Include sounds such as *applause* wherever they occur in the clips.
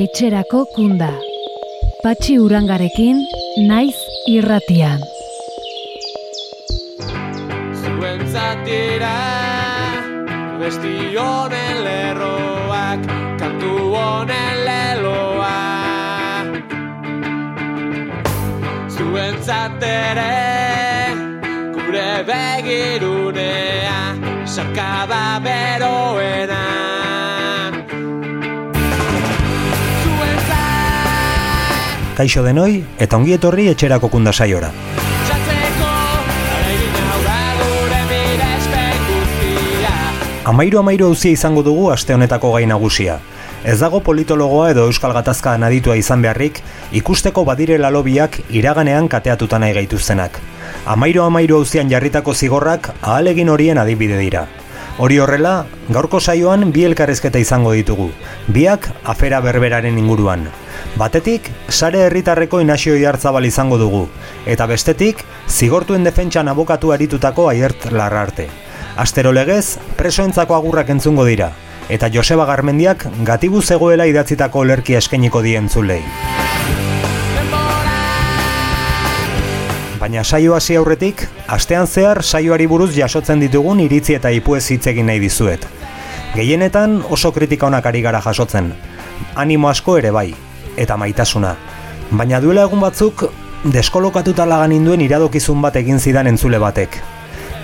etxerako kunda. Patxi urangarekin, naiz irratian. Zuen zatira, besti honen lerroak, kantu honen leloa. Zuen zatere, gure begirunea, sarkada beroena. Kaixo denoi eta ongi etorri etxerako kunda saiora. Amairu amairu auzia izango dugu aste honetako gai nagusia. Ez dago politologoa edo euskal gatazka anaditua izan beharrik, ikusteko badire lobiak iraganean kateatuta nahi gaituztenak. Amairu amairu auzian jarritako zigorrak ahalegin horien adibide dira. Hori horrela, gaurko saioan bi elkarrizketa izango ditugu, biak afera berberaren inguruan. Batetik, sare herritarreko inazio jartzabal izango dugu, eta bestetik, zigortuen defentsan abokatu aritutako aiert larrarte. Astero legez, presoentzako agurrak entzungo dira, eta Joseba Garmendiak gatibu zegoela idatzitako olerkia eskainiko dien Baina saio hasi aurretik, astean zehar saioari buruz jasotzen ditugun iritzi eta ipuez hitz egin nahi dizuet. Gehienetan oso kritika onak ari gara jasotzen. Animo asko ere bai, eta maitasuna. Baina duela egun batzuk, deskolokatuta lagan induen iradokizun bat egin zidan entzule batek.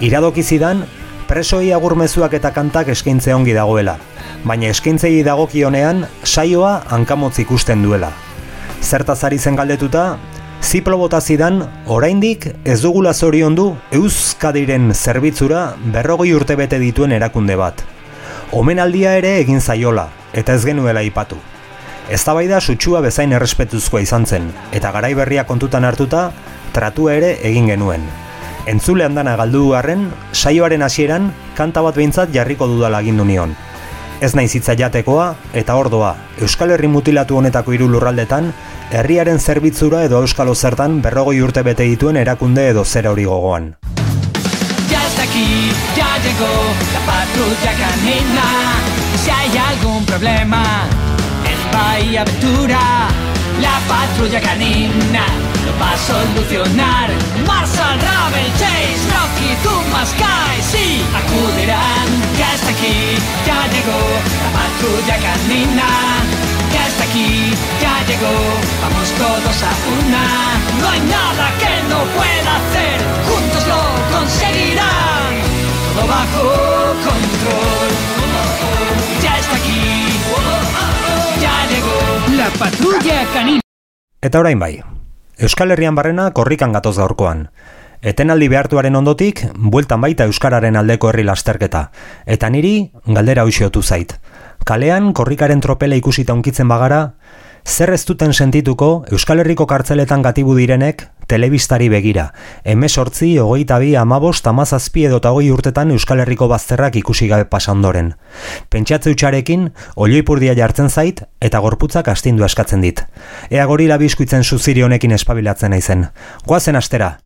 Iradoki zidan, presoi agurmezuak eta kantak eskaintze ongi dagoela, baina eskaintzei dagokionean saioa hankamotz ikusten duela. Zertaz ari zen galdetuta, ziplo bota zidan, oraindik ez dugula zoriondu Euskadiren zerbitzura berrogei urte bete dituen erakunde bat. Omenaldia ere egin zaiola, eta ez genuela ipatu. Eztabaida sutsua bezain errespetuzkoa izan zen, eta garai berria kontutan hartuta, tratua ere egin genuen. Entzule handana galdu arren, saioaren hasieran kanta bat behintzat jarriko dudala agindu nion. Ez naiz hitza jatekoa eta ordoa, Euskal Herri mutilatu honetako hiru lurraldetan, herriaren zerbitzura edo euskalo zertan berrogoi urte bete dituen erakunde edo zera hori gogoan. Ya está aquí, ya llegó la patrulla canina. Si hay algún problema en Bahía Aventura, la patrulla canina va a solucionar. Marshall, Ravel, Chase, Rocky, Thomas, Guy, sí, acudirán. Ya está aquí, ya llegó la patrulla canina. Ya está aquí, ya llegó, vamos todos a una. No hay nada que no pueda hacer, juntos lo conseguirán. Todo bajo control. Ya está aquí, ya llegó la patrulla canina. Eta orain bai, Euskal Herrian barrena korrikan gatoz gaurkoan. Etenaldi behartuaren ondotik, bueltan baita Euskararen aldeko herri lasterketa. Eta niri, galdera hoxiotu zait. Kalean, korrikaren tropela ikusita unkitzen bagara, zer ez duten sentituko Euskal Herriko kartzeletan gatibu direnek telebistari begira. Hemesortzi, hogeita bi, amabost, amazazpi edo eta hogei urtetan Euskal Herriko bazterrak ikusi gabe pasandoren. Pentsatze utxarekin, olioipurdia jartzen zait eta gorputzak astindu eskatzen dit. Ea gorila biskuitzen zuziri honekin espabilatzen naizen. Goazen astera!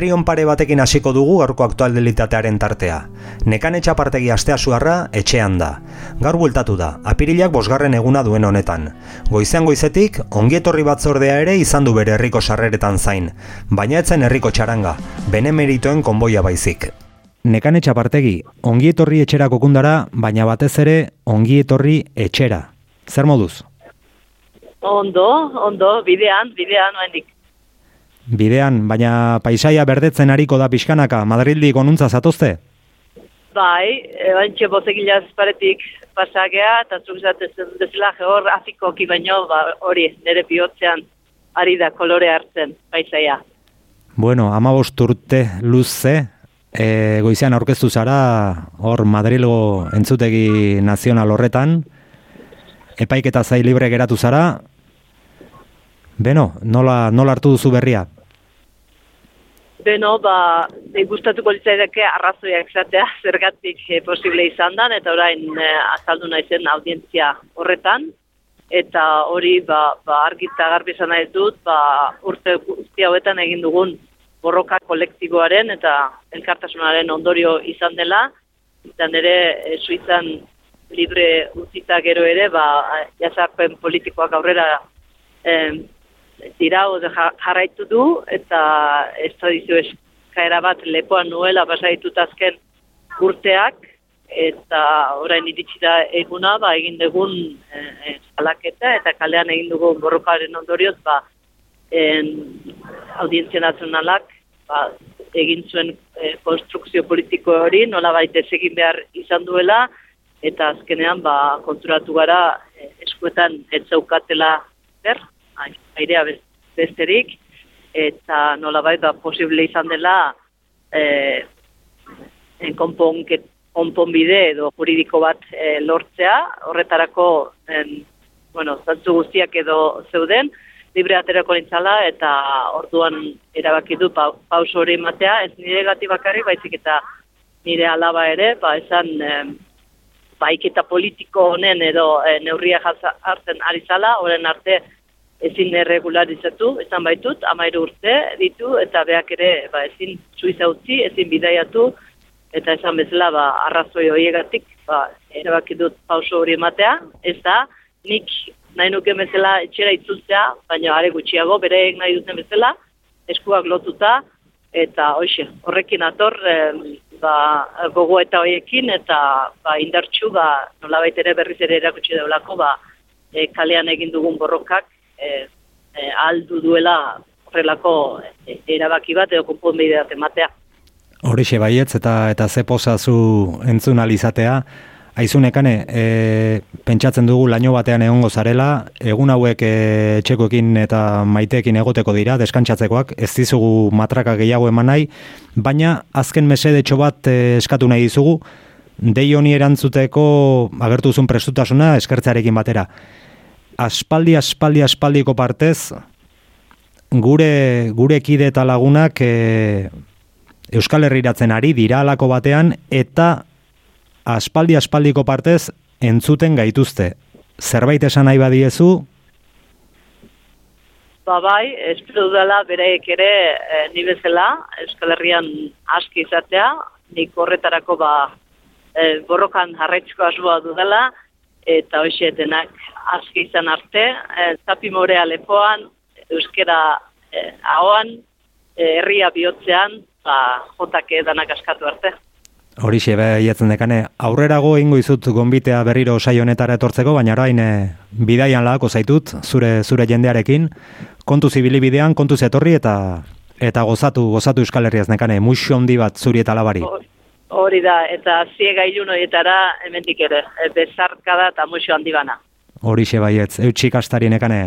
Berri on pare batekin hasiko dugu gaurko aktualitatearen tartea. Nekan etxapartegi astea suarra etxean da. Gaur bueltatu da, apirilak bosgarren eguna duen honetan. Goizean goizetik, ongietorri batzordea ere izan du bere herriko sarreretan zain, baina etzen herriko txaranga, bene meritoen konboia baizik. Nekan etxapartegi, ongietorri etxera kokundara, baina batez ere ongietorri etxera. Zer moduz? Ondo, ondo, bidean, bidean, oendik. Bidean, baina paisaia berdetzen ariko da pixkanaka, Madrildik onuntza zatozte? Bai, bantxe bozegilaz paretik pasagea, eta zuk zatezen dezela hor afikoki baino, ba, hori, nire bihotzean ari da kolore hartzen paisaia. Bueno, amabost urte luze, e, goizean aurkeztu zara, hor Madrilgo entzutegi nazional horretan, epaiketa zai libre geratu zara, Beno, nola, nola hartu duzu berria? Beno, ba, e, gustatuko litzaidake arrazoiak izatea *laughs* zergatik e, posible izan dan, eta orain e, azaldu naizen audientzia horretan, eta hori ba, ba, argita garbi izan nahi dut, ba, urte guzti hauetan egin dugun borroka kolektiboaren eta elkartasunaren ondorio izan dela, eta nire e, Suizan libre utzita gero ere, ba, jazarpen politikoak aurrera em, tirau jarraitu du eta ez tradizio eskaera bat lepoan nuela basaitut azken urteak eta orain iritsi da eguna ba egin dugun e, eta kalean egin dugu borrokaren ondorioz ba en, audientzia nazionalak ba, egin zuen e, konstrukzio politiko hori nola baita egin behar izan duela eta azkenean ba konturatu gara e, eskuetan ez zaukatela zer airea besterik, eta nolabait da posible izan dela eh, konponbide edo juridiko bat eh, lortzea, horretarako en, bueno, zantzu guztiak edo zeuden, libre aterako nintzala eta orduan erabaki du pa, pauso hori matea, ez nire gati bakarrik, baizik eta nire alaba ere, ba esan eh, baiketa politiko honen edo e, neurria hartzen ari zala, horren arte ezin erregularizatu, esan baitut, amairu urte ditu, eta beak ere ba, ezin suiza utzi, ezin bidaiatu, eta esan bezala ba, arrazoi horiegatik, ba, erabaki dut pauso hori ematea, ez da, nik nahi nuke bezala etxera itzultzea, baina are gutxiago, bere nahi duten bezala, eskuak lotuta, eta hoxe, horrekin ator, ba, gogo eta hoiekin, eta ba, indartxu, ba, nolabait ere berriz ere erakutsi daulako, ba, e, kalean egin dugun borrokak, e, e, aldu duela horrelako e, erabaki bat edo konponbide bat ematea. Horixe baietz eta eta ze posazu entzun alizatea. Aizunekane, e, pentsatzen dugu laino batean egongo zarela, egun hauek e, eta maiteekin egoteko dira, deskantzatzekoak, ez dizugu matraka gehiago eman nahi, baina azken mesedetxo bat e, eskatu nahi dizugu, dei honi erantzuteko agertuzun prestutasuna eskertzarekin batera aspaldi aspaldi aspaldiko partez gure gure kide eta lagunak e, Euskal Herriratzen ari dira alako batean eta aspaldi aspaldiko partez entzuten gaituzte. Zerbait esan nahi badiezu? Ba bai, espero dela bereik ere e, ni bezala Euskal Herrian aski izatea, nik horretarako ba e, borrokan jarraitzko asmoa dudala, eta hoxe denak aski izan arte, e, zapi morea lepoan, euskera e, ahoan, e, herria bihotzean, ba, jotake danak askatu arte. Horixe, behiatzen dekane, aurrerago ingo izut gonbitea berriro saio honetara etortzeko, baina orain e, bidaian lagako zaitut, zure zure jendearekin, kontu zibili bidean, kontu zetorri eta eta gozatu, gozatu Euskal Herriaz nekane, muixo handi bat zuri eta labari. Hori da, eta ziega ilun horietara hemendik ere, e, bezarka da eta muixo handi bana. Horixe baietz, eutxik astarien ekane.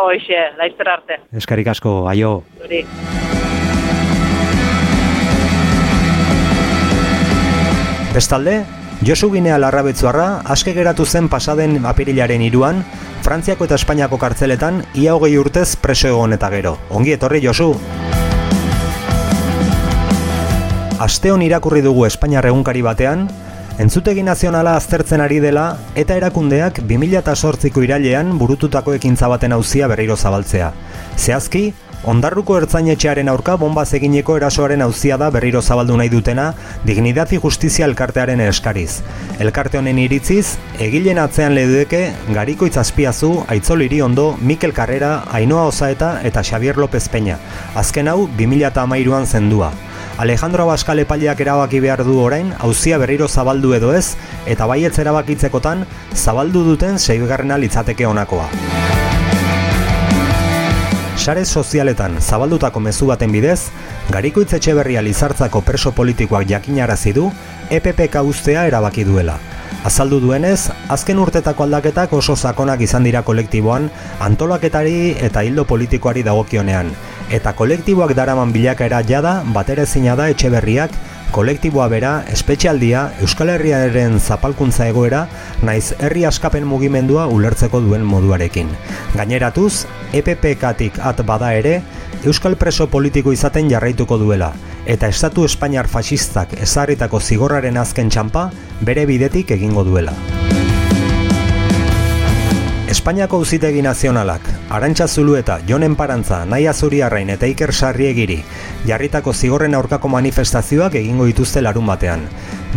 Horixe, laizter arte. Eskarik asko, aio. Hori. Bestalde, Josu Ginea Larrabetzuarra aske geratu zen pasaden apirilaren iruan, Frantziako eta Espainiako kartzeletan ia hogei urtez preso egon eta gero. Ongi etorri, Josu! Asteon irakurri dugu Espainiar egunkari batean, entzutegi nazionala aztertzen ari dela eta erakundeak 2008ko irailean burututako ekintza baten auzia berriro zabaltzea. Zehazki, Ondarruko ertzainetxearen aurka bombaz egineko erasoaren auzia da berriro zabaldu nahi dutena Dignidad y Justizia elkartearen eskariz. Elkarte honen iritziz, egilen atzean ledudeke Gariko Itzazpiazu, Aitzol Iriondo, Mikel Carrera, Ainoa Osaeta eta Xavier López Peña. Azken hau 2013an zendua. Alejandro Abascal epaileak erabaki behar du orain, auzia berriro zabaldu edo ez, eta baietz erabakitzekotan, zabaldu duten seigarrena litzateke honakoa. Sare sozialetan zabaldutako mezu baten bidez, Garikoitz Etxeberria Lizartzako preso politikoak jakinarazi du EPPK ustea erabaki duela. Azaldu duenez, azken urtetako aldaketak oso sakonak izan dira kolektiboan, antolaketari eta hildo politikoari dagokionean, eta kolektiboak daraman bilakaera jada baterezina da Etxeberriak kolektiboa bera, espetxealdia, Euskal Herriaren zapalkuntza egoera, naiz herri askapen mugimendua ulertzeko duen moduarekin. Gaineratuz, EPP-katik at bada ere, Euskal preso politiko izaten jarraituko duela, eta Estatu Espainiar fasistak ezarritako zigorraren azken txampa bere bidetik egingo duela. Espainiako Uzitegi Nazionalak, Arantxa Zulueta, Jonen Parantza, Naia Zuriarrain eta Iker Sarriegiri jarritako zigorren aurkako manifestazioak egingo dituzte larun batean.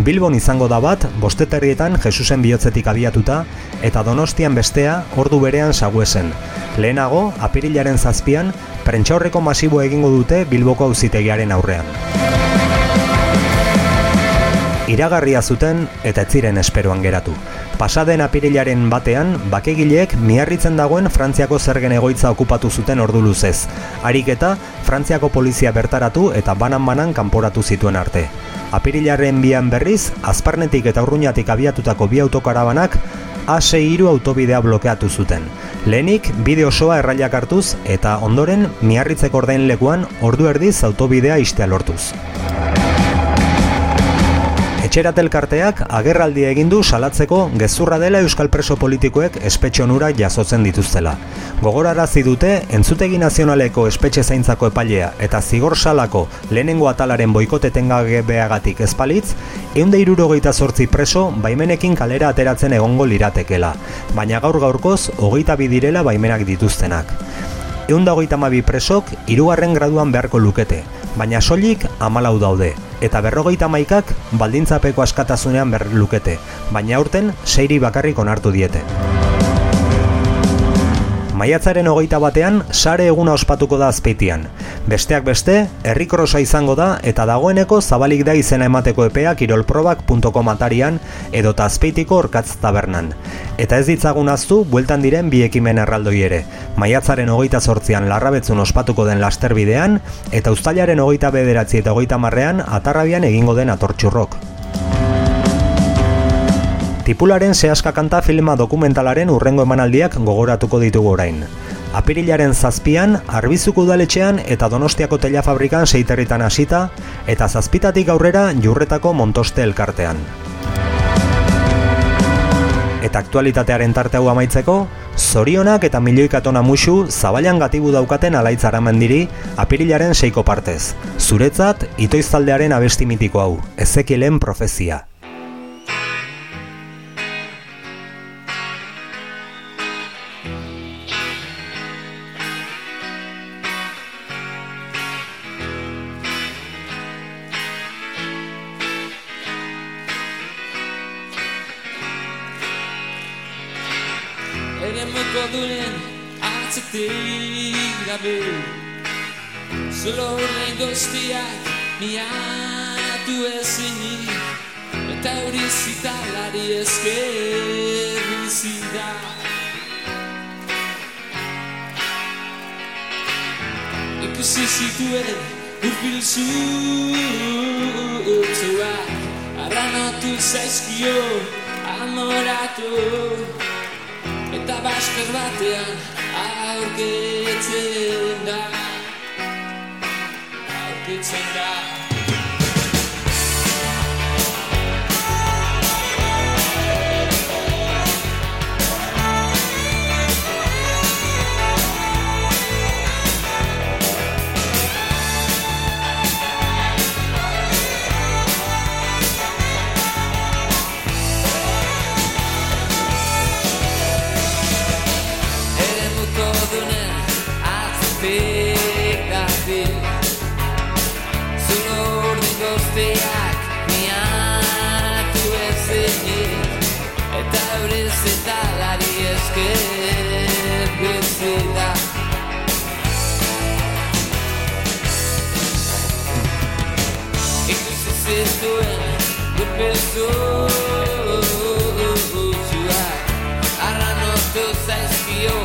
Bilbon izango da bat, bosteterrietan Jesusen bihotzetik abiatuta, eta Donostian bestea ordu berean saguesen. Lehenago, apirilaren zazpian, prentxaurreko masibo egingo dute Bilboko Auzitegiaren aurrean. Iragarria zuten eta ez ziren esperoan geratu. Pasaden apirilaren batean, bakegileek miarritzen dagoen Frantziako zergen egoitza okupatu zuten ordu luzez. Harik eta Frantziako polizia bertaratu eta banan-banan kanporatu zituen arte. Apirilaren bian berriz, azparnetik eta urruñatik abiatutako bi autokarabanak A6 autobidea blokeatu zuten. Lehenik, bide osoa errailak hartuz eta ondoren miarritzeko ordain lekuan ordu erdiz autobidea istea lortuz. Etxerat elkarteak agerraldi egin du salatzeko gezurra dela euskal preso politikoek espetxe onura jasotzen dituztela. Gogorarazi dute entzutegi nazionaleko espetxe zaintzako epailea eta zigor salako lehenengo atalaren boikoteten beagatik ezpalitz, eunde irurogeita sortzi preso baimenekin kalera ateratzen egongo liratekela, baina gaur gaurkoz hogeita bidirela baimenak dituztenak. Eunda hogeita mabi presok hirugarren graduan beharko lukete, baina soilik amalau daude, eta berrogeita maikak baldintzapeko askatasunean berlukete, baina aurten seiri bakarrik onartu diete. Maiatzaren hogeita batean, sare eguna ospatuko da azpeitian. Besteak beste, herrikrosa izango da eta dagoeneko zabalik da izena emateko epea kirolprobak.com atarian edo azpeitiko orkatz tabernan. Eta ez ditzagun aztu, bueltan diren bi ekimen erraldoi ere. Maiatzaren hogeita sortzian larrabetzun ospatuko den lasterbidean, eta ustailaren hogeita bederatzi eta hogeita marrean atarrabian egingo den atortxurrok. Tipularen sehaska kanta filma dokumentalaren urrengo emanaldiak gogoratuko ditugu orain. Apirilaren zazpian, Arbizuko udaletxean eta Donostiako telafabrikan seiterritan hasita, eta zazpitatik aurrera jurretako montoste elkartean. Eta aktualitatearen tarte hau amaitzeko, zorionak eta milioikatona musu zabailan gatibu daukaten alaitzara mendiri apirilaren seiko partez. Zuretzat, itoiztaldearen abesti mitiko hau, ezekielen profezia. Esker bezida Ikusi zituen gurpezuak Arranotu zaizkio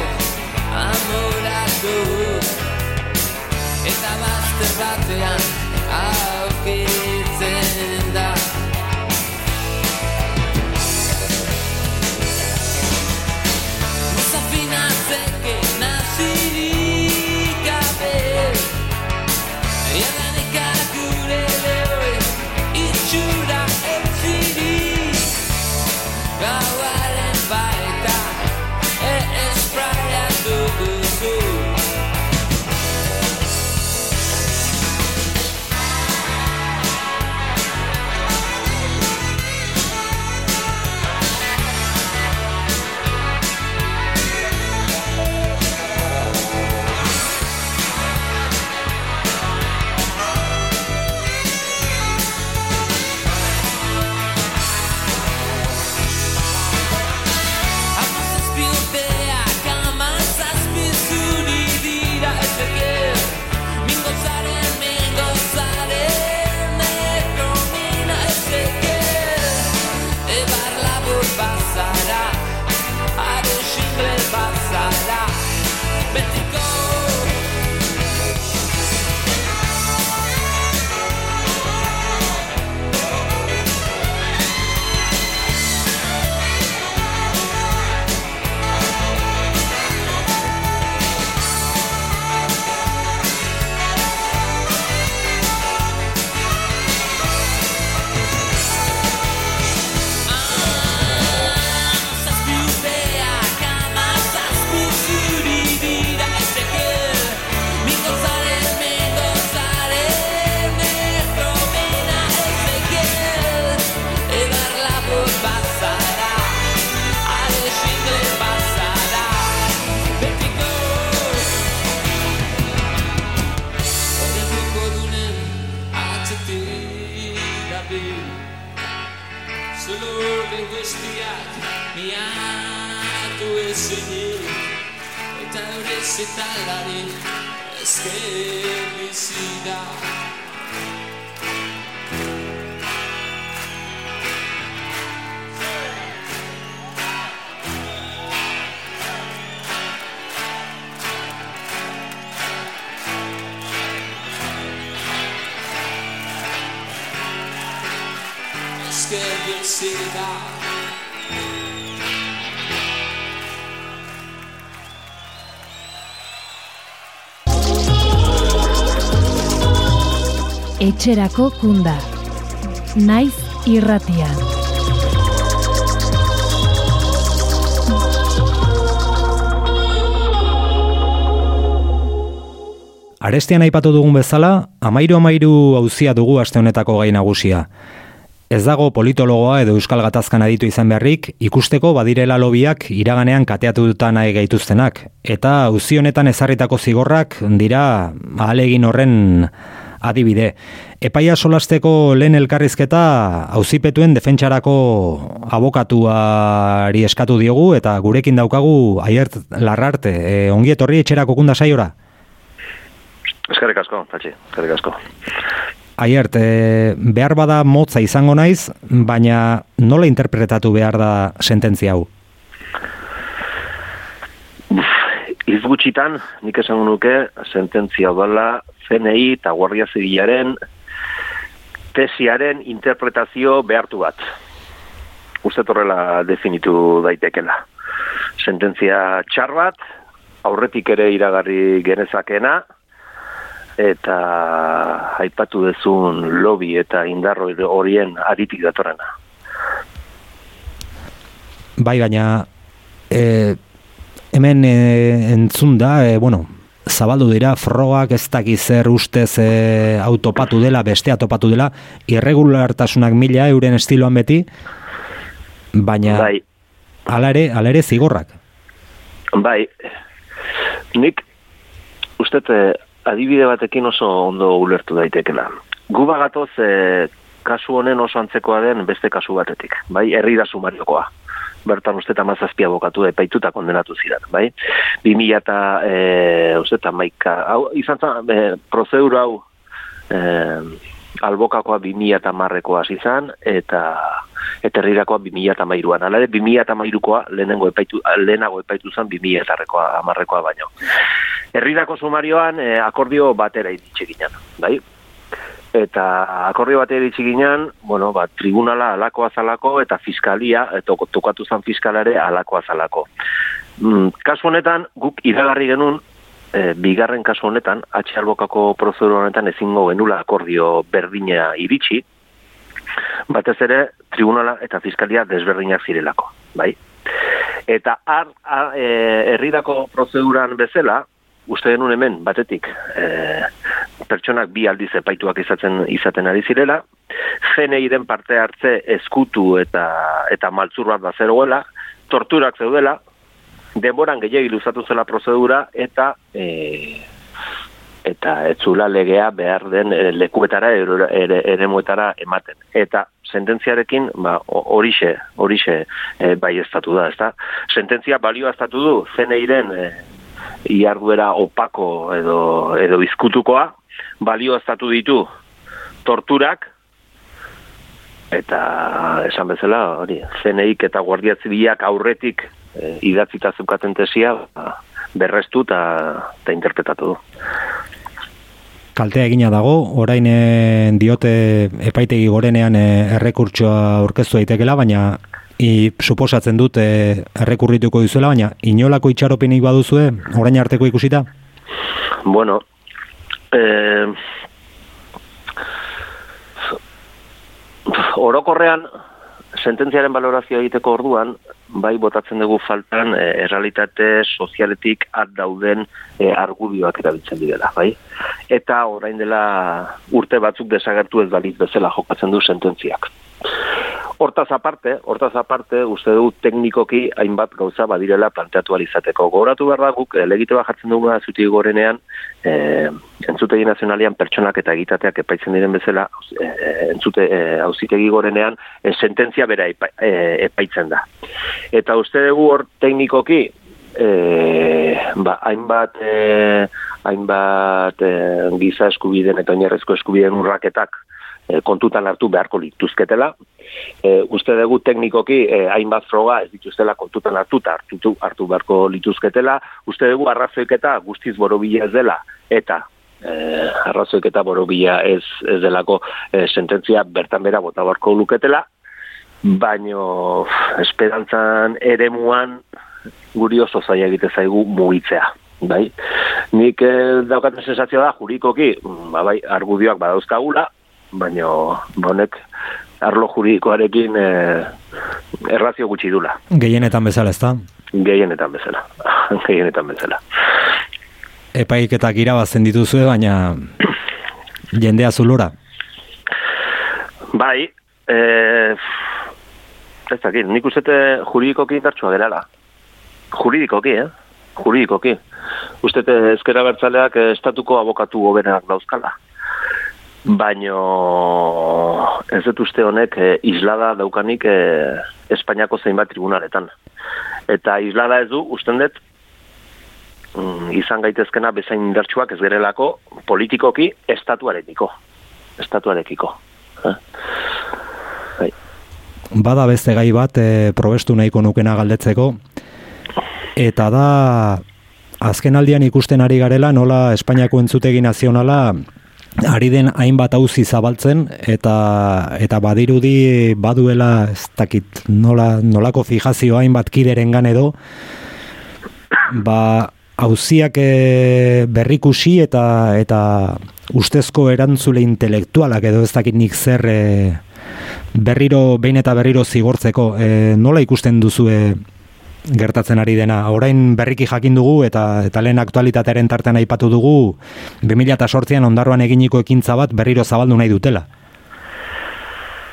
amoratu Eta bazter batean aurkitzen Etxerako kunda. Naiz irratian. Arestian aipatu dugun bezala, amairu amairu hauzia dugu aste honetako gai nagusia. Ez dago politologoa edo euskal gatazkan aditu izan beharrik, ikusteko badirela lobiak iraganean kateatu dutan nahi gaituztenak. Eta auzi honetan ezarritako zigorrak dira ahalegin horren adibide. Epaia solasteko lehen elkarrizketa auzipetuen defentsarako abokatuari eskatu diogu eta gurekin daukagu aiert larrarte. E, ongi etorri etxerako kunda saiora? Eskerrik asko, Patxi, eskerrik asko. Aiert, e, behar bada motza izango naiz, baina nola interpretatu behar da sententzia hau? Iz nik esango nuke, sententzia dela CNI eta Guardia Zibilaren tesiaren interpretazio behartu bat. Uste horrela definitu daitekela. Sententzia txar bat, aurretik ere iragarri genezakena, eta aipatu dezun lobby eta indarro horien aritik datorrena. Bai, baina e, hemen e, entzun da, e, bueno, zabaldu dira, frogak ez dakiz zer ustez e, autopatu dela, bestea topatu dela, irregulartasunak mila euren estiloan beti, baina Bai, hala ere zigorrak. bai, nik uste adibide batekin oso ondo ulertu daitekela. Gu bagatoz e, kasu honen oso antzekoa den beste kasu batetik, bai, herri da sumariokoa. Bertan uste eta mazazpia bokatu epaituta kondenatu ziren, bai. 2000 eta, e, uste eta maika, hau, izan zen, e, prozedura hau, e, albokakoa 2000 eta marrekoa izan, eta eta herrirakoa 2000 eta mairuan. Ere, 2000 eta mairukoa lehenengo epaitu, lehenago epaitu zen 2000 eta amarrekoa baino. Herrirako sumarioan e, akordio batera iritsi ginen, bai? Eta akordio batera iritsi ginen, bueno, ba, tribunala alako azalako eta fiskalia, eta tokatu zen fiskalare alako azalako. Mm, kasu honetan, guk iragarri genuen, e, bigarren kasu honetan, atxe albokako prozedura honetan ezingo genula akordio berdina iritsi, batez ere tribunala eta fiskalia desberdinak zirelako, bai? Eta har, har e, herrirako prozeduran bezala, uste denun hemen, batetik, e, pertsonak bi aldiz epaituak izaten, izaten ari zirela, den parte hartze eskutu eta eta maltzur bat bazeroela, torturak zeudela, denboran gehiagi luzatu zela prozedura eta e, eta etzula legea behar den e, lekuetara ere, eremuetara ematen. Eta sententziarekin ba, horixe horixe e, bai estatu da, ezta? Sententzia balioa estatu du, zeneiren e, iarduera opako edo, edo izkutukoa, balio estatu ditu torturak, eta esan bezala, hori, zeneik eta guardia zibilak aurretik e, idatzita zeukaten tesia, ba, berrestu eta interpretatu du. Kaltea egina dago, orain e, diote epaitegi gorenean e, errekurtsoa aurkeztu daitekela, baina i, suposatzen dut e, errekurrituko dizuela, baina inolako itxaropenik baduzue, orain arteko ikusita? Bueno, eh, orokorrean, sententziaren valorazioa egiteko orduan, bai botatzen dugu faltan e, errealitate sozialetik at dauden e, argudioak erabiltzen direla, bai? Eta orain dela urte batzuk desagertu ez balitz bezala jokatzen du sententziak. Hortaz aparte, hortaz aparte, uste du teknikoki hainbat gauza badirela planteatu alizateko. Gogoratu behar da guk, legite jartzen dugu zutik gorenean, e, entzutegi nazionalian pertsonak eta egitateak epaitzen diren bezala, e, entzute e, gorenean, e, sententzia bera epa, epaitzen da. Eta uste dugu hor teknikoki, e, ba, hainbat, e, hainbat e, giza eskubiden eta oinarrezko eskubiden urraketak, kontutan hartu beharko lituzketela. E, uste dugu teknikoki e, hainbat froga ez dituztela kontutan hartu eta hartu, hartu beharko lituzketela. Uste dugu arrazoiketa guztiz borobila ez dela eta e, arrazoiketa borobila ez, ez delako e, sententzia bertan bera bota beharko luketela. Baino esperantzan ere muan guri oso zaila egite zaigu mugitzea. Bai? Nik eh, daukaten sensazioa da, jurikoki, ba, bai, argudioak badauzkagula, baino bonek arlo juridikoarekin e, errazio gutxi dula. Gehienetan bezala, ezta? Gehienetan bezala. *laughs* Gehienetan bezala. Epaiketak irabazten dituzue, baina jendea zulora? Bai, e, ez dakit, nik uste juridikoki indartsua gerala. Juridikoki, eh? Juridikoki. Uste ezkera bertzaleak estatuko abokatu gobenak dauzkala baino ez dut uste honek e, islada daukanik e, Espainiako zeinbat tribunaletan. Eta islada ez du, usten dut, mm, izan gaitezkena bezain indartsuak ez gerelako politikoki estatuarekiko. Estatuarekiko. Eh? Bai. Bada beste gai bat, e, probestu nahiko nukena galdetzeko, eta da, azken aldian ikusten ari garela, nola Espainiako entzutegi nazionala, ari den hainbat auzi zabaltzen eta eta badirudi baduela ez dakit nola, nolako fijazio hainbat kiderengan edo ba auziak e, berrikusi eta eta ustezko erantzule intelektualak edo ez dakit nik zer e, berriro behin eta berriro zigortzeko. E, nola ikusten duzue gertatzen ari dena. Orain berriki jakin dugu eta eta lehen aktualitatearen tartean aipatu dugu 2008an ondarroan eginiko ekintza bat berriro zabaldu nahi dutela.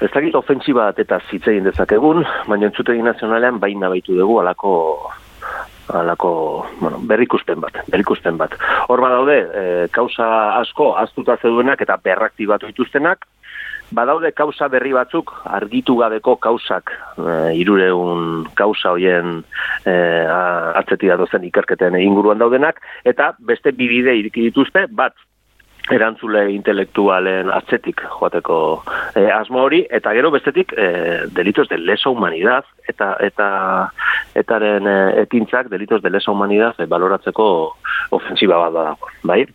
Ez dakit ofentsiba bat eta zitzein dezakegun, baina entzutegi nazionalean baina baitu dugu alako alako, bueno, berrikuspen bat, berrikuspen bat. Hor badaude, e, kausa asko aztuta zeudenak eta berraktibatu dituztenak, badaude kausa berri batzuk, argitu gabeko kausak, e, irureun kausa hoien e, atzetik datozen ikerketen inguruan daudenak, eta beste bibide iriki dituzte, bat erantzule intelektualen atzetik joateko e, asmo hori eta gero bestetik e, delitos de lesa humanidad eta eta etaren e, ekintzak delitos de lesa humanidad e, baloratzeko ofensiba bat dago, bai?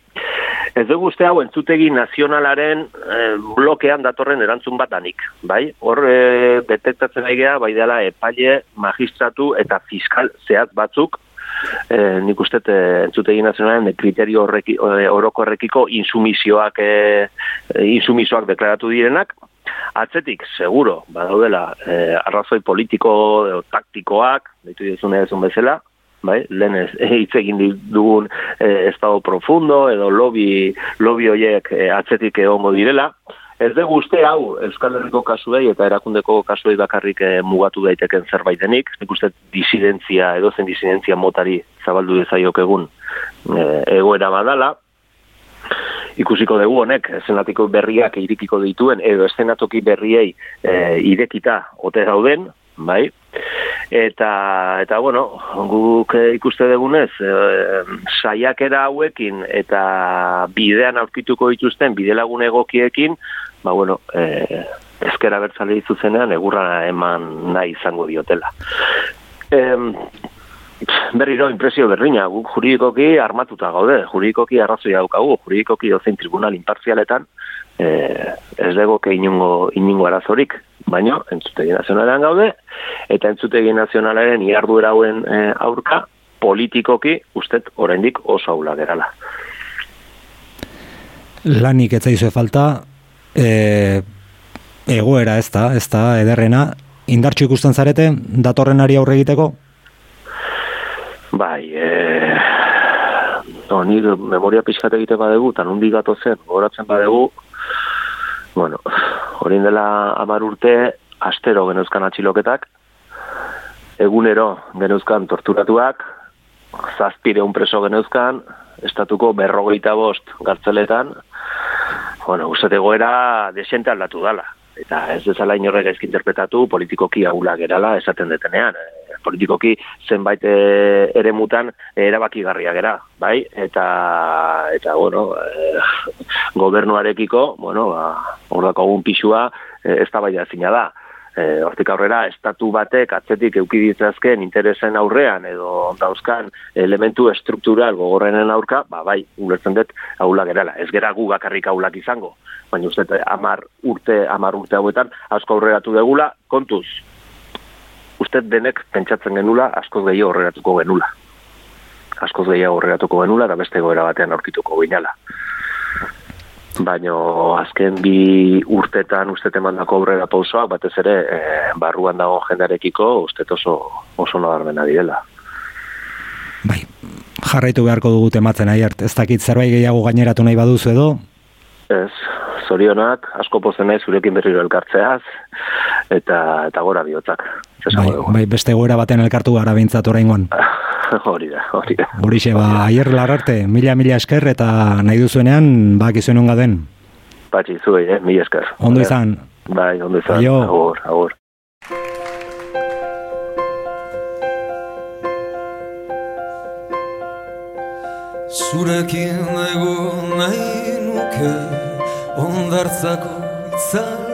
Ez dugu uste hau entzutegi nazionalaren e, blokean datorren erantzun bat danik, bai? Hor e, detektatzen daigea, bai dela epaile, magistratu eta fiskal zehat batzuk e, nik uste e, entzutegi nazionalen kriterio horreki, e, orokorrekiko insumisioak e, insumisioak deklaratu direnak, atzetik, seguro, badaudela, e, arrazoi politiko edo taktikoak, ditu dizun ezun bezala, bai, lehen ez, hitz egin dugun e, estado profundo edo lobby, lobby hoiek e, atzetik egongo direla, Ez dugu uste hau Euskal Herriko kasuei eta erakundeko kasuei bakarrik eh, mugatu daiteken zerbait denik. Nik uste disidentzia, edozen disidentzia motari zabaldu dezaiok egun eh, egoera badala. Ikusiko dugu honek, esenatiko berriak irikiko dituen, edo esenatoki berriei eh, irekita ote dauden, bai? Eta, eta bueno, guk eh, ikuste dugunez, e, saiakera hauekin eta bidean aurkituko dituzten bidelagun egokiekin, ba bueno, e, ezkera bertzale zuzenean egurra eman nahi izango diotela. E, berriro impresio berdina, guk juridikoki armatuta gaude, juridikoki arrazoi daukagu, juridikoki dozein tribunal imparzialetan, e, ez dago ke inungo, inungo arazorik, baina entzutegi nazionalean gaude, eta entzutegi nazionalaren iarduera hauen e, aurka, politikoki ustet oraindik oso aula gerala. Lanik ez zaizue falta, e, egoera ez da, ez da, ederrena, indartxu ikusten zarete, datorrenari aurre egiteko? Bai, e, no, ni memoria pixkat egite badegu, eta nundi gato zen, goratzen badegu, bueno, hori dela amar urte, astero genuzkan atxiloketak, egunero genuzkan torturatuak, zazpire un preso genuzkan, estatuko berrogeita bost gartzeletan, bueno, uste egoera desente aldatu dala. Eta ez dezala inorrek ezk interpretatu politikoki aula gerala esaten detenean. Politikoki zenbait e, ere mutan erabaki garria gera, bai? Eta, eta bueno, e, gobernuarekiko, bueno, ba, hor pixua e, ez da bai da e, hortik aurrera estatu batek atzetik eukiditzazken interesen aurrean edo dauzkan elementu estruktural gogorrenen aurka, ba bai, ulertzen dut aula gerala. Ez gera gu bakarrik aulak izango, baina uste amar urte, amar urte hauetan asko aurreratu degula, kontuz, uste denek pentsatzen genula askoz gehiago aurreratuko genula. Askoz gehiago aurreratuko genula eta beste goera batean aurkituko ginala baino azken bi urtetan uste temandako aurrera pausoak batez ere e, barruan dago jendarekiko uste oso oso nabarmena direla. Bai, jarraitu beharko dugu tematzen aiert, ez dakit zerbait gehiago gaineratu nahi baduzu edo? Ez, zorionak, asko pozen nahi zurekin berriro elkartzeaz, eta, eta gora bihotzak. Bai, bai, beste goera baten elkartu gara bintzat oraingoan. *laughs* hori da, hori da. Horixe, ba, aier lararte, mila mila esker eta nahi duzuenean, bak izuen onga den. Patxi, zuei, eh, mila esker. Ondo izan. Bai, ondo izan. Aio. Agur, agur. Zurekin egon nahi nuke ondartzako itzalea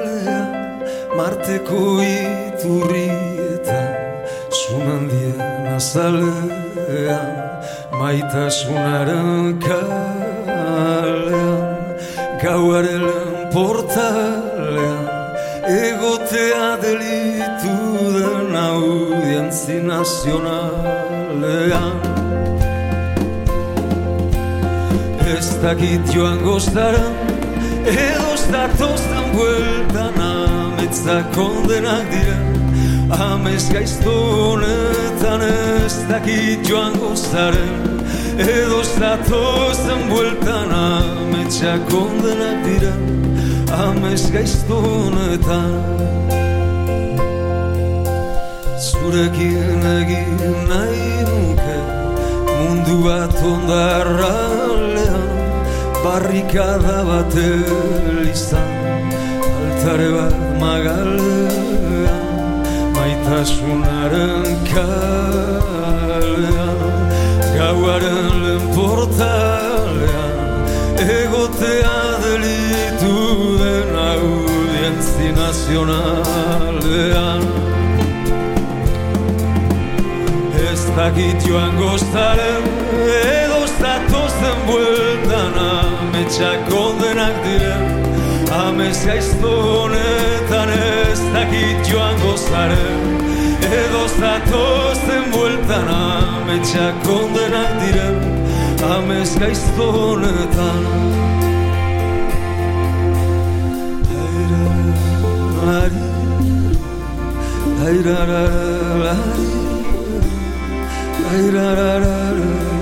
marteko iturri eta sumandien azalean maitasunaren kalean gauaren portalean egotea delitu den audientzi nazionalean. Ez dakit joan goztara Edo ez datoztan bueltan Ametzak kondenak dira Amez gaiztonetan Ez dakit joan goztara Edo ez datoztan bueltan Ametzak kondenak dira Amez gaiztonetan Zurekin egin nahi nuke Mundu bat ondarralean Barrikada bat elizan Aitare bat magalean Maitasunaren kalean Gauaren lehen portalean Egotea delitu den audientzi nazionalean. Ez dakit joan goztaren Edo zatozen bueltan Ametsak kondenak diren Amez gaizto honetan Ez dakit joan goztaren Edo zatozen bueltan Ametsak kondenak diren Amez gaizto honetan Airararari Airararari Airararari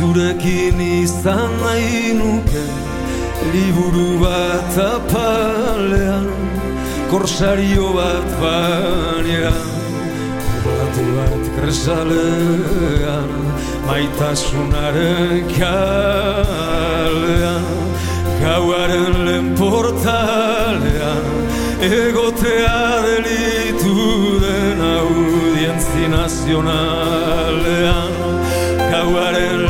Zurekin izan nahi nuke Liburu bat apalean Korsario bat banean Batu bat kresalean Maitasunaren kalean Gauaren lehen portalean Egotea den audientzi nazionalean Gauaren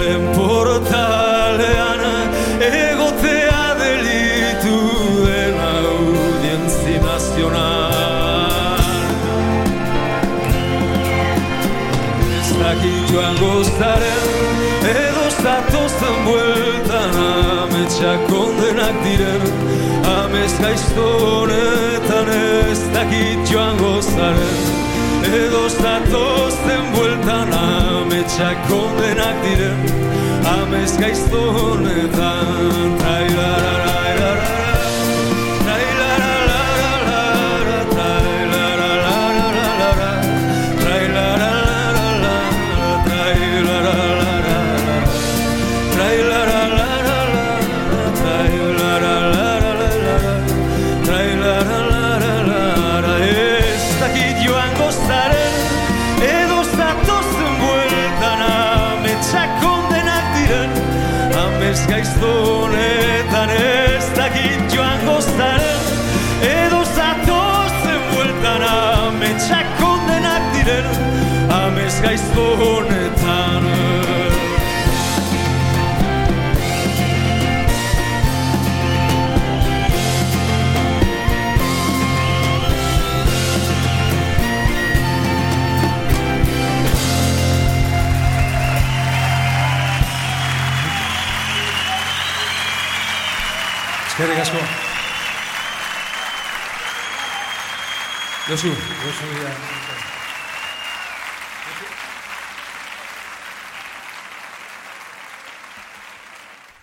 Amez gaizto honetan Eskerrik asko. Josu, Josu ya.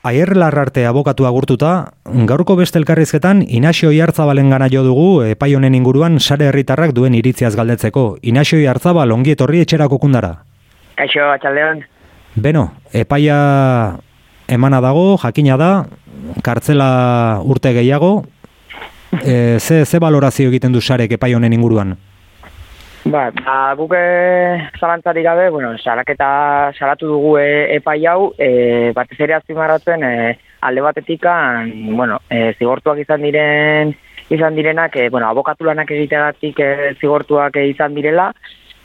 Aier Larrarte abokatu agurtuta, gaurko beste elkarrizketan Inaxio Iartzabalen gana jo dugu epai honen inguruan sare herritarrak duen iritziaz galdetzeko. Inaxio Iartzabal ongi etorri etxerako kundara. Kaixo, atxaldeon. Beno, epaia emana dago, jakina da, kartzela urte gehiago, e, ze, ze valorazio egiten du sarek epai honen inguruan? Ba, ba guk eh, zalantzarik gabe, bueno, salaketa salatu dugu e, epai hau, e, batez ere azpimarratzen e, alde batetikan, bueno, e, zigortuak izan diren izan direnak, e, bueno, abokatu lanak egiteagatik e, zigortuak e, izan direla,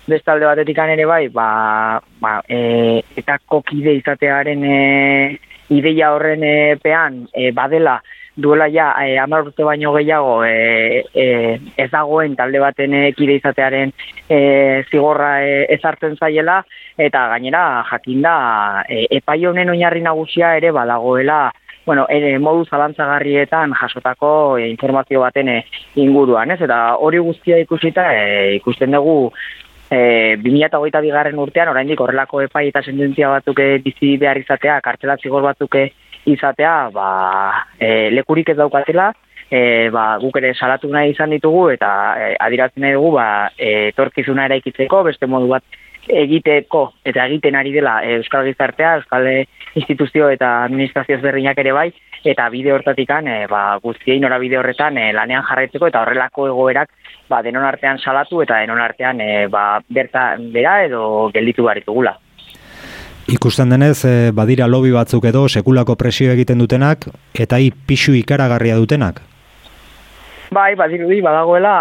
beste alde batetikan ere bai, ba, ba e, eta kokide izatearen e, ideia horren e, e, badela duela ja e, amar urte baino gehiago e, e, ez dagoen talde baten e, kide izatearen e, zigorra e, ezartzen zaiela eta gainera jakinda e, epai honen oinarri nagusia ere badagoela bueno, ere modu zalantzagarrietan jasotako e, informazio baten e, inguruan, ez? Eta hori guztia ikusita e, ikusten dugu e, 2008 bigarren urtean, oraindik horrelako epai eta sententzia batzuk bizi behar izatea, kartela zigor batzuk izatea, ba, e, lekurik ez daukatela, e, ba, guk ere salatu nahi izan ditugu, eta e, adiratzen nahi dugu, ba, e, torkizuna eraikitzeko, beste modu bat egiteko eta egiten ari dela e, Euskal Gizartea, Euskal instituzio eta administrazio ezberdinak ere bai, eta bide hortatikan e, ba, guztiei norabide horretan e, lanean jarraitzeko eta horrelako egoerak ba, denon artean salatu eta denon artean e, ba, bertan bera edo gelditu baritugula. Ikusten denez, e, badira lobby batzuk edo sekulako presio egiten dutenak, eta hi pixu ikaragarria dutenak. Bai, badirudi badagoela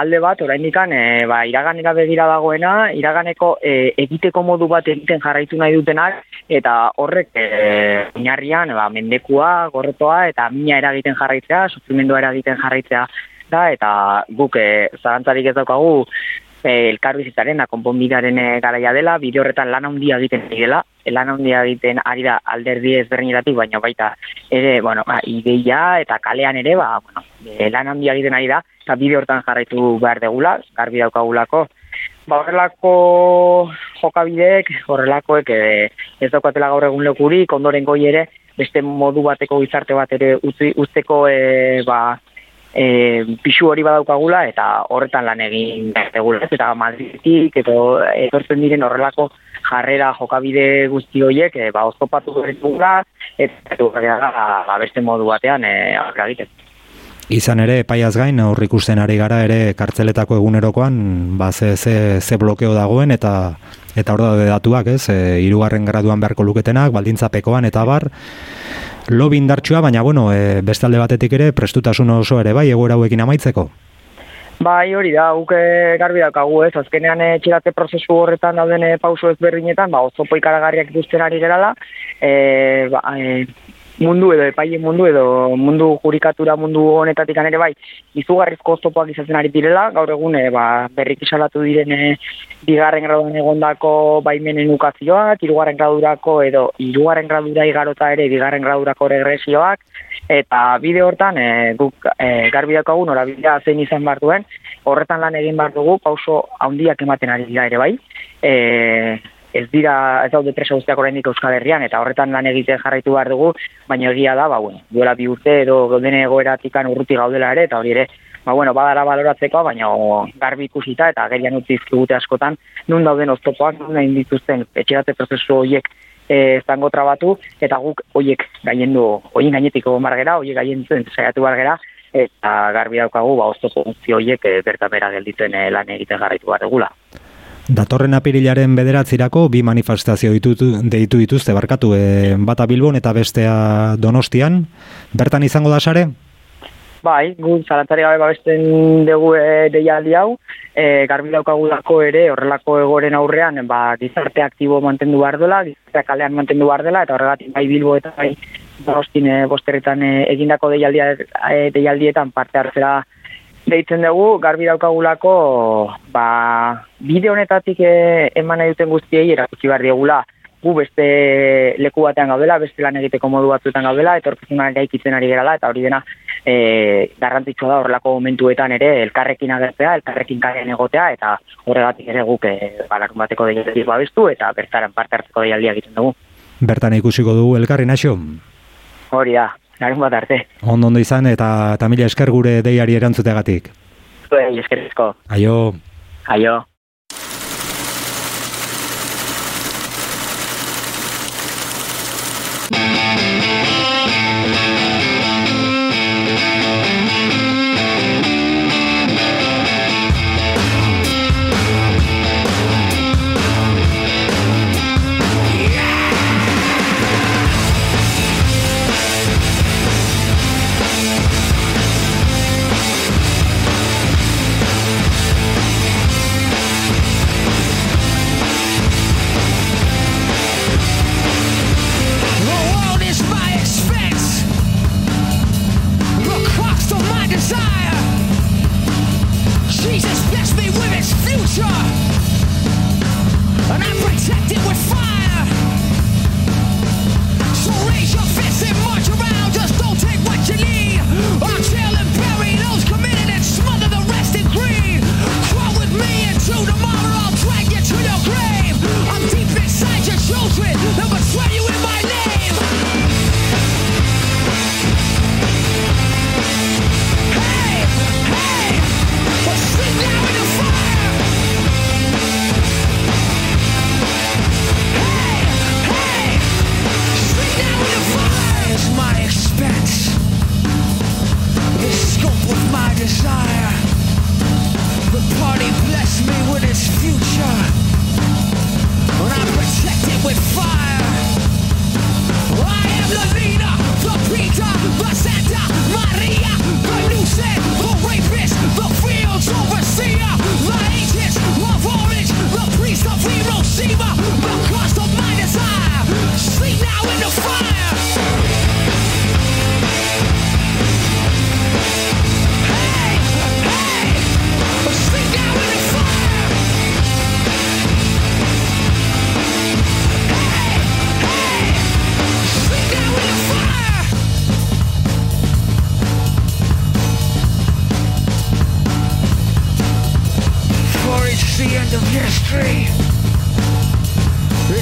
alde bat oraindikan e, ba, iraganera begira dagoena, iraganeko e, egiteko modu bat egiten jarraitu nahi dutenak eta horrek e, oinarrian ba, mendekua, gorrotoa eta mina eragiten jarraitzea, sufrimendua eragiten jarraitzea da eta guk e, zarantzarik ez daukagu e, elkarbizitzaren, konponbidaren e, garaia dela, bide horretan lan handia egiten ari dela, e, lan handia egiten ari da alderdi ezberdinetatik, baina baita ere, bueno, ba, ideia eta kalean ere, ba, bueno, e, lan handia egiten ari da, eta bide horretan jarraitu behar degula, garbi daukagulako, ba, horrelako jokabideek, horrelakoek e, ez daukatela gaur egun lekurik, ondoren goi ere, beste modu bateko gizarte bat ere utzi, usteko e, ba, e, pixu hori badaukagula eta horretan lan egin degula. Eta Madridik edo etortzen diren horrelako jarrera jokabide guzti horiek e, ba, oztopatu dugula eta ba, beste modu batean e. Izan ere, paiaz gain, aurri ikusten ari gara ere kartzeletako egunerokoan, ba, ze, ze, ze blokeo dagoen, eta eta hor daude datuak, ez, e, irugarren graduan beharko luketenak, baldintzapekoan, eta bar, lobi indartsua, baina, bueno, e, beste alde batetik ere, prestutasun oso ere, bai, egoera hauekin amaitzeko? Bai, hori da, uke garbi daukagu ez, azkenean e, txirate prozesu horretan dauden pauso ezberdinetan, ba, ozopo ikaragarriak ikusten ari gerala, e, ba, e, mundu edo epaile mundu edo mundu jurikatura mundu honetatik ere bai izugarrizko oztopoak izatzen ari direla gaur egun e, ba, berrik isalatu diren e, bigarren graduan egondako baimenen ukazioak, irugarren gradurako edo irugarren gradura igarota ere bigarren gradurako regresioak eta bide hortan e, guk e, garbi daukagu norabidea zein izan behar duen horretan lan egin behar dugu pauso handiak ematen ari dira ere bai e, ez dira ez daude presa guztiak oraindik Euskal Herrian eta horretan lan egiten jarraitu behar dugu, baina egia da, ba bueno, duela bi urte edo gauden egoeratikan urruti gaudela ere eta hori ere, ba bueno, badara baloratzeko, baina garbi ikusita eta gerian utzi dizkigute askotan nun dauden oztopoak, nun egin dituzten etxeratze prozesu horiek eh zango trabatu eta guk hoiek gaiendu, hoien gainetik egon bargera, hoiek gaientzen saiatu bargera eta garbi daukagu ba oztopo guzti horiek e, bertan bera gelditzen e, lan egiten jarraitu behar dugula. Datorren apirilaren bederatzirako bi manifestazio ditutu, deitu dituzte barkatu, e, bata Bilbon eta bestea Donostian. Bertan izango da sare? Bai, gu zalantzari gabe babesten dugu e, deialdi hau, e, garbi daukagulako ere horrelako egoren aurrean ba, gizarte aktibo mantendu behar dela, gizarte kalean mantendu behar dela, eta horregatik bai Bilbo eta bai Donostin e, bosterretan e, egindako deialdia, e, deialdietan parte hartzera deitzen dugu, garbi daukagulako, ba, bide honetatik e, eman nahi duten guztiei erakutsi behar diegula, gu beste leku batean gaudela, beste lan egiteko modu batzuetan gaudela, etorkizunan gaikitzen ari gerala, eta hori dena e, garrantzitsua da horrelako momentuetan ere elkarrekin agertzea, elkarrekin karen egotea, eta horregatik ere guk e, balakun bateko deialdi babestu, eta bertaran parte hartzeko deialdia egiten dugu. Bertan ikusiko dugu elkarri naxo? Hori da, larun bat arte. Ondo ondo izan eta, eta mila esker gure deiari erantzutegatik. Zuei, eskerrizko. Aio. Aio.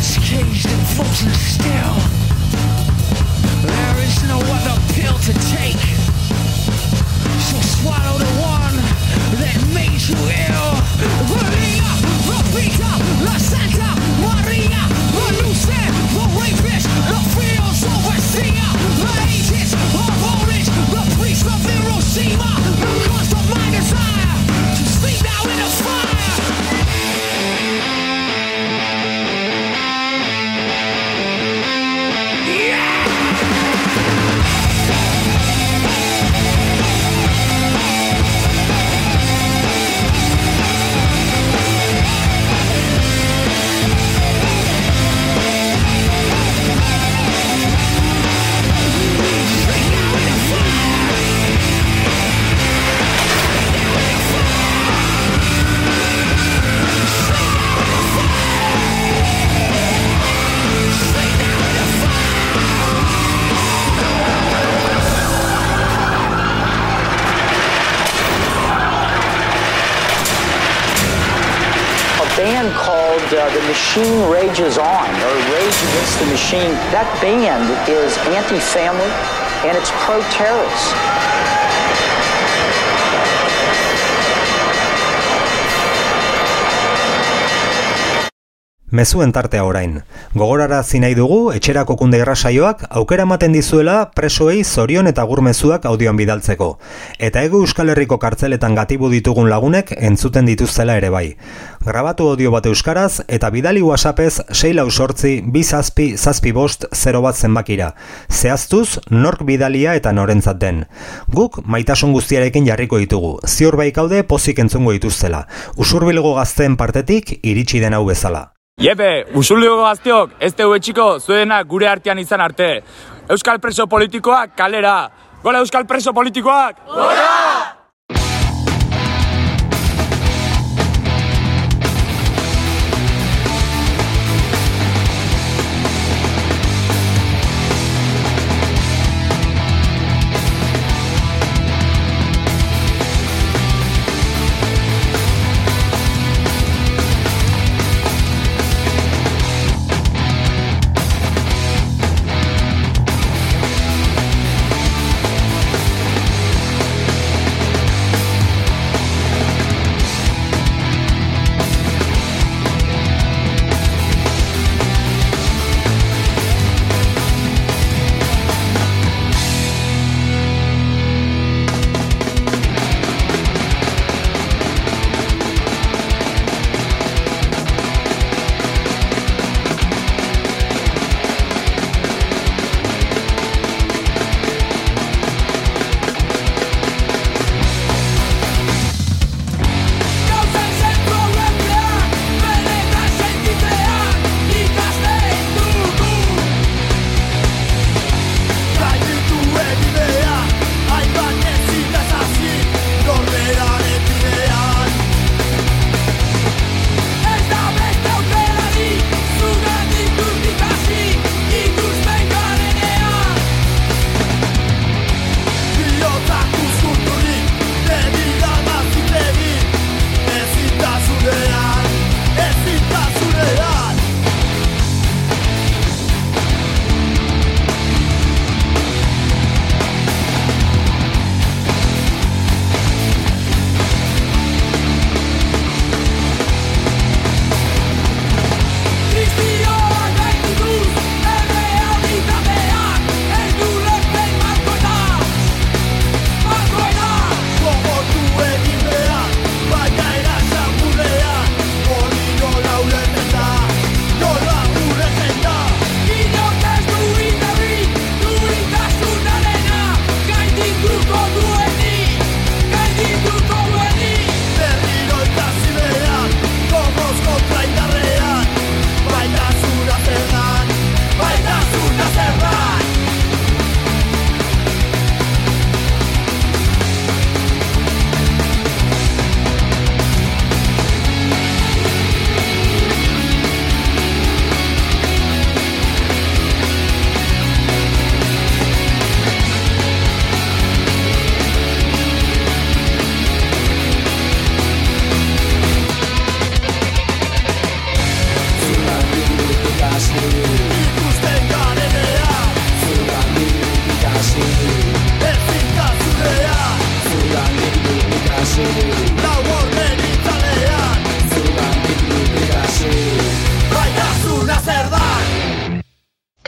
Is caged and frozen still. There is no other pill to take. So swallow the one that made you ill. Maria, Rosita, La Santa Maria, Luce, the rapist, the fields overseer, the ages of oldage, the priest of Hiroshima, the cause of my desire to sleep now in the fire. Uh, The Machine Rages On, or Rage Against the Machine. That band is anti family and it's pro Mezuen tartea orain. Gogorarazi nahi dugu etxerako kunde irrasaioak aukera ematen dizuela presoei zorion eta gurmezuak audioan bidaltzeko. Eta ego Euskal Herriko kartzeletan gatibu ditugun lagunek entzuten dituztela ere bai. Grabatu audio bat euskaraz eta bidali whatsappez 6 lau sortzi, bi zazpi, bost, 0 bat zenbakira. Zehaztuz, nork bidalia eta norentzat den. Guk maitasun guztiarekin jarriko ditugu. Ziur baikaude pozik entzungo dituztela. Usurbilgo gazteen partetik iritsi den hau bezala. Jepe, usulio gazteok, ez teu etxiko zuenak gure artean izan arte. Euskal preso politikoak kalera. Gola Euskal preso politikoak!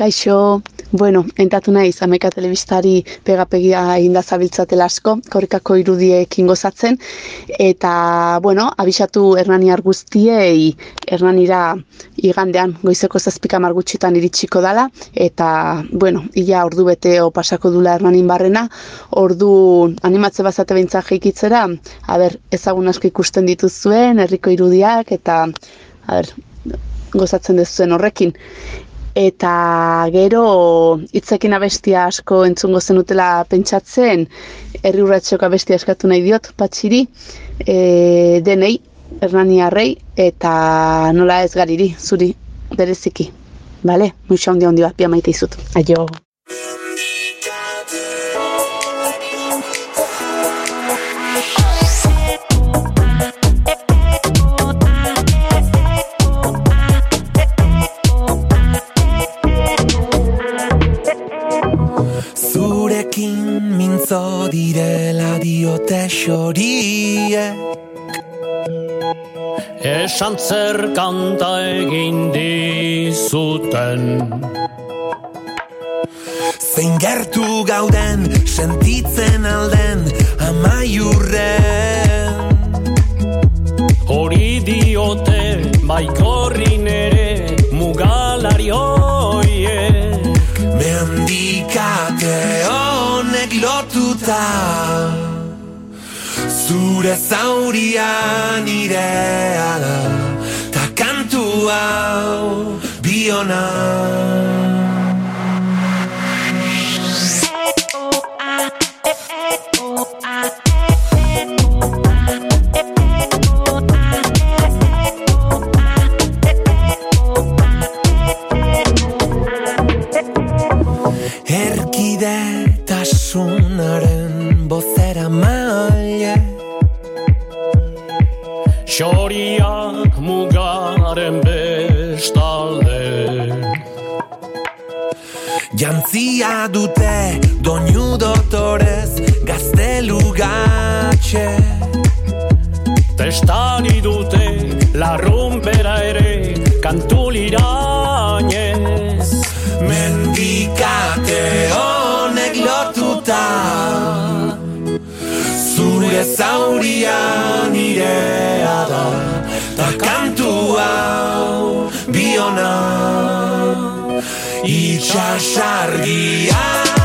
Kaixo, bueno, entatu naiz, ameka telebistari pegapegia inda zabiltzatela asko, korrikako irudiekin gozatzen, eta, bueno, abisatu Hernaniar guztiei, Hernanira igandean, goizeko zazpikamar gutxitan iritsiko dala, eta, bueno, ia ordu beteo pasako dula Hernanin barrena, ordu animatze bazate behintzak jeikitzera, a ber, ezagun asko ikusten dituzuen, herriko irudiak, eta, a ber, gozatzen dezuen horrekin eta gero hitzekin abestia asko entzungo zenutela pentsatzen, herri urratxoko abestia eskatu nahi diot, patxiri, e, denei, Hernaniarrei, eta nola ez gariri, zuri, bereziki. Bale, muxa handia handia, pia maite izut. Aio. Zurekin mintzo direla diote xoriek. Esan zer kanta egin dizuten. Zein gertu gauden sentitzen alden amaiurren. Hori diote baikorrin ere mugalari hoiek Mendikate honek lotuta Zure zauria nirea da Ta kantu hau biona Jantzia dute doinu dotorez gaztelu gatxe. Testari dute larrumpera ere kantulirainez Mendikate honek lotuta Zure zauria nirea da Ta kantu hau biona Itxasargia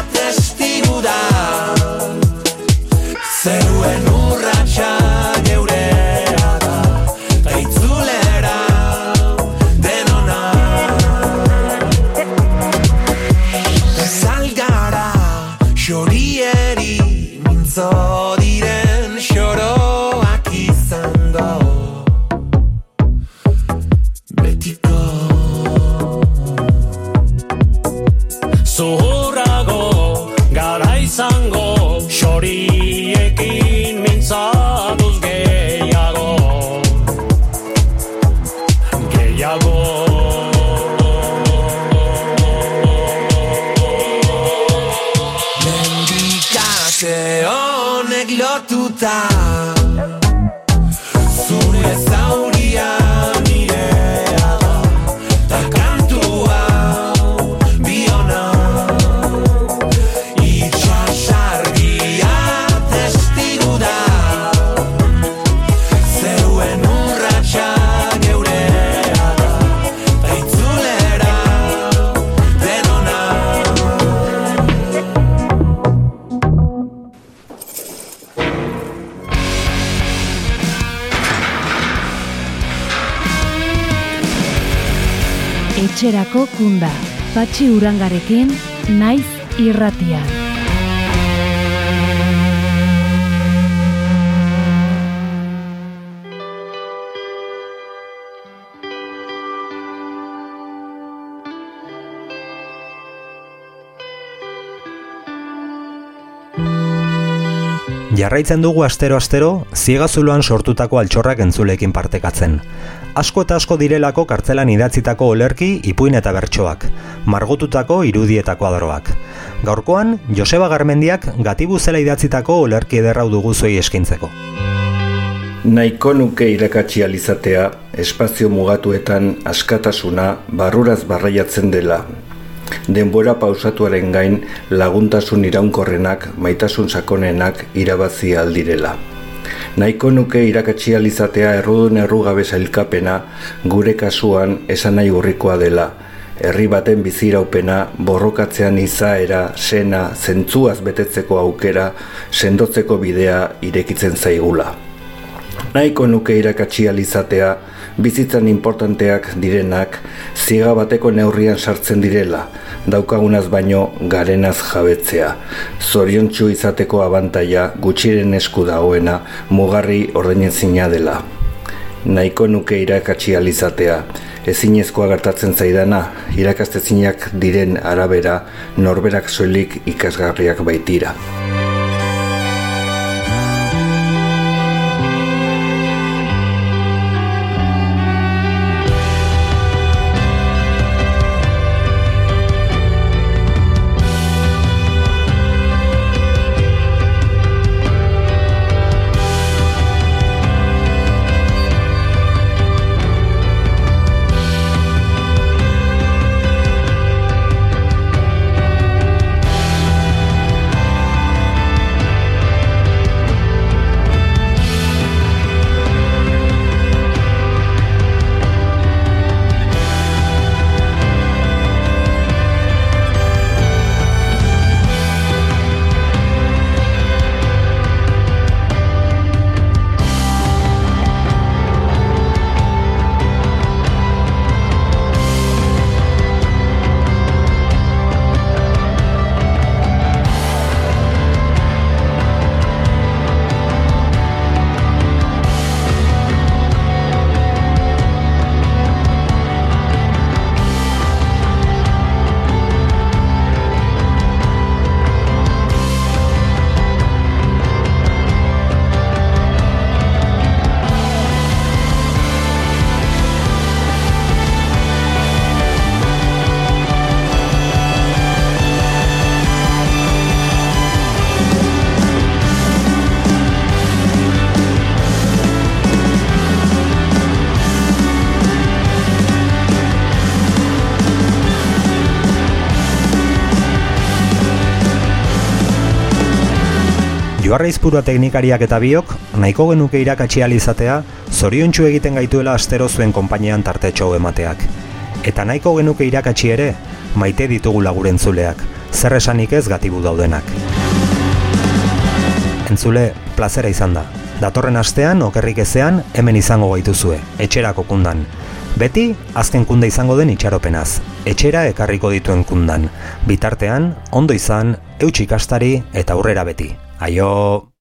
Etxerako kunda, patxi urangarekin, naiz irratia. Jarraitzen dugu astero-astero, ziegazuloan sortutako altxorrak entzulekin partekatzen. Asko eta asko direlako kartzelan idatzitako olerki, ipuin eta bertsoak, margotutako irudietako adroak. Gaurkoan, Joseba Garmendiak gatibu zela idatzitako olerki ederrau dugu zuei eskintzeko. Nahiko nuke irakatsi alizatea, espazio mugatuetan askatasuna barruraz barraiatzen dela. Denbora pausatuaren gain laguntasun iraunkorrenak, maitasun sakonenak irabazi aldirela. Nahiko nuke irakatsi alizatea errudun errugabe sailkapena gure kasuan esan nahi urrikoa dela, herri baten biziraupena, borrokatzean izaera, sena, zentzuaz betetzeko aukera, sendotzeko bidea irekitzen zaigula. Nahiko nuke irakatsi alizatea, bizitzan importanteak direnak, ziga bateko neurrian sartzen direla, daukagunaz baino garenaz jabetzea. Zoriontsu izateko abantaia gutxiren esku dagoena mugarri ordainezina dela. Nahiko nuke irakatsi alizatea, ezinezkoa gertatzen zaidana, irakastezinak diren arabera norberak soilik ikasgarriak baitira. Joarra izpurua teknikariak eta biok, nahiko genuke irakatsi ahal izatea, zoriontsu egiten gaituela astero zuen konpainean tartetxo emateak. Eta nahiko genuke irakatsi ere, maite ditugu laguren zuleak, zer esanik ez gatibu daudenak. Entzule, plazera izan da. Datorren astean, okerrik ezean, hemen izango gaituzue, etxerako kundan. Beti, azken kunda izango den itxaropenaz. Etxera ekarriko dituen kundan. Bitartean, ondo izan, eutxik ikastari eta aurrera beti. Aio!